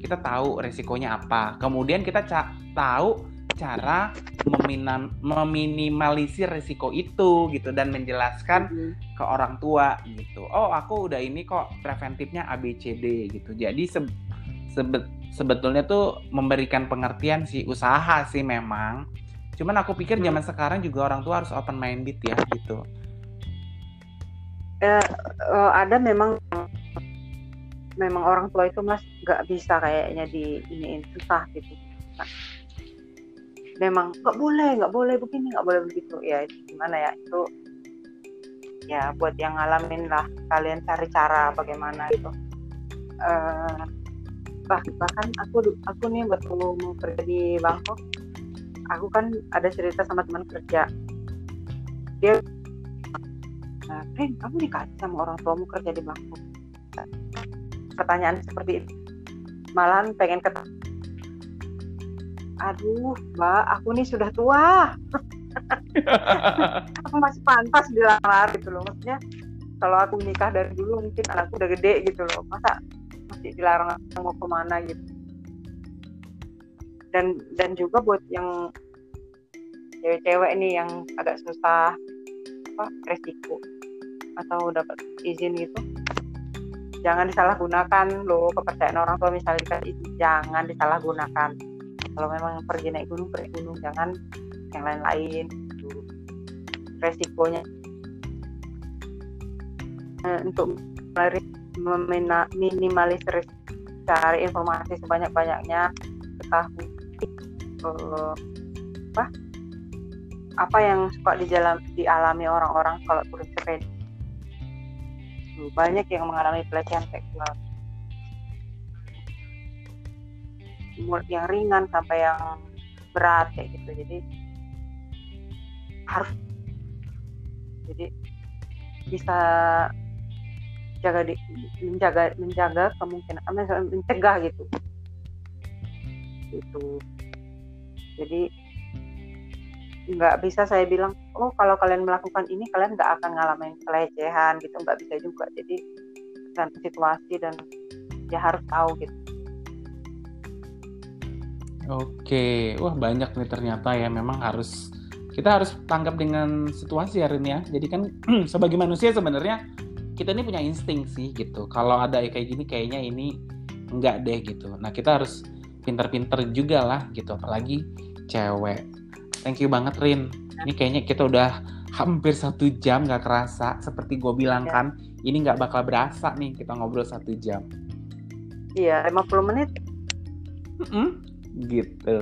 kita tahu resikonya apa. Kemudian kita ca- tahu cara meminam- meminimalisir risiko itu gitu dan menjelaskan Mhm. ke orang tua gitu. Oh, aku udah ini kok preventifnya ABCD gitu. Jadi se- sebe- sebetulnya tuh memberikan pengertian sih usaha sih memang. Cuman aku pikir Hmm. zaman sekarang juga orang tua harus open minded ya gitu. Eh, ada memang memang orang tua itu mas nggak bisa kayaknya di iniin susah gitu. Nah, memang nggak boleh nggak boleh begini nggak boleh begitu. Ya itu gimana ya itu ya buat yang ngalamin lah kalian cari cara bagaimana gitu uh, bah, bahkan aku aku nih waktu mau kerja di Bangkok. Aku kan ada cerita sama teman kerja. Dia nah, kamu dikasih sama orang tuamu kerja di Bangkok pertanyaan seperti itu malahan pengen ketemu aduh mbak aku nih sudah tua. Aku masih pantas dilamar gitu loh. Maksudnya kalau aku nikah dari dulu mungkin anakku udah gede gitu loh. Masa masih dilarang mau ke mana gitu. Dan dan juga buat yang cewek-cewek nih yang agak susah apa resiko atau dapat izin gitu jangan disalahgunakan loh kepercayaan orang tua misalnya dikasih izin jangan disalahgunakan. Kalau memang pergi naik gunung pergi gunung jangan yang lain-lain gitu. resikonya. Eh, untuk minimalisir cari informasi sebanyak-banyaknya ketahui apa? Apa yang suka dijalan, dialami orang-orang kalau turun sepeda banyak yang mengalami pelecehan seksual. Yang ringan sampai yang berat kayak gitu. Jadi harus jadi bisa jaga di, menjaga menjaga kemungkinan mencegah gitu. Itu jadi nggak bisa saya bilang oh kalau kalian melakukan ini kalian nggak akan ngalamin pelecehan gitu nggak bisa juga jadi dan situasi dan ya harus tahu gitu Oke, wah banyak nih ternyata ya memang harus kita harus tangkap dengan situasi hari ini ya. Jadi kan sebagai manusia sebenarnya kita ini punya insting sih gitu. Kalau ada kayak gini kayaknya ini enggak deh gitu. Nah kita harus pinter-pinter juga lah gitu. Apalagi cewek. Thank you banget Rin. Ini kayaknya kita udah hampir satu jam nggak kerasa. Seperti gue bilang ya. kan, ini nggak bakal berasa nih kita ngobrol satu jam. Iya, 50 menit. Mm -hmm. Gitu.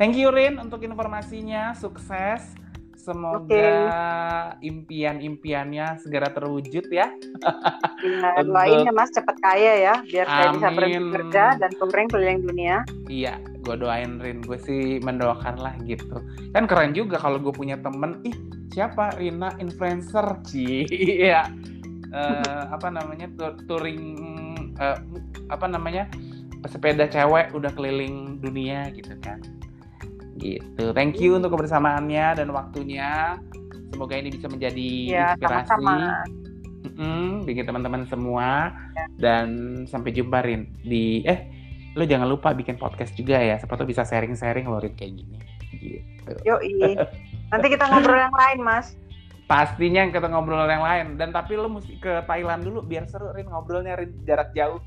Thank you Rin untuk informasinya. Sukses Semoga okay. impian-impiannya segera terwujud ya. Iya, doain ya Mas cepat kaya ya, biar Amin. saya bisa berhenti kerja dan touring keliling dunia. Iya, gue doain Rin, gue sih mendoakan lah gitu. Kan keren juga kalau gue punya temen, ih siapa Rina influencer, Ci, iya. uh, apa namanya touring, uh, apa namanya pesepeda cewek udah keliling dunia gitu kan Gitu. Thank you untuk kebersamaannya dan waktunya. Semoga ini bisa menjadi ya, inspirasi sama-sama. Mm-mm, bikin teman-teman semua ya. dan sampai jumpa Rin di eh lo jangan lupa bikin podcast juga ya siapa bisa sharing-sharing lo Rin kayak gini gitu. Yo nanti kita ngobrol yang lain mas. Pastinya kita ngobrol yang lain dan tapi lo mesti ke Thailand dulu biar seru Rin ngobrolnya Rin jarak jauh.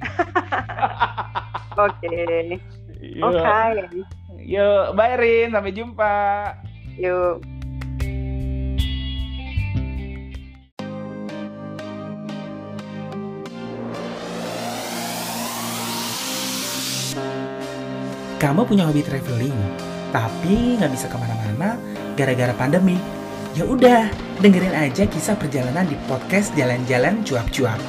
Oke. Iya. Oke. Okay. Yuk, bye Rin. Sampai jumpa. Yuk. Kamu punya hobi traveling, tapi nggak bisa ke mana-mana gara-gara pandemi. Ya udah, dengerin aja kisah perjalanan di podcast Jalan-Jalan Cuap-Cuap.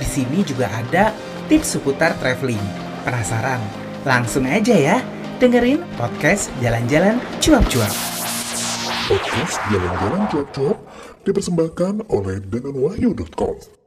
Di sini juga ada tips seputar traveling. Penasaran? Langsung aja ya dengerin podcast Jalan-Jalan Cuap-Cuap. Podcast Jalan-Jalan Cuap-Cuap dipersembahkan oleh denganwahyu.com.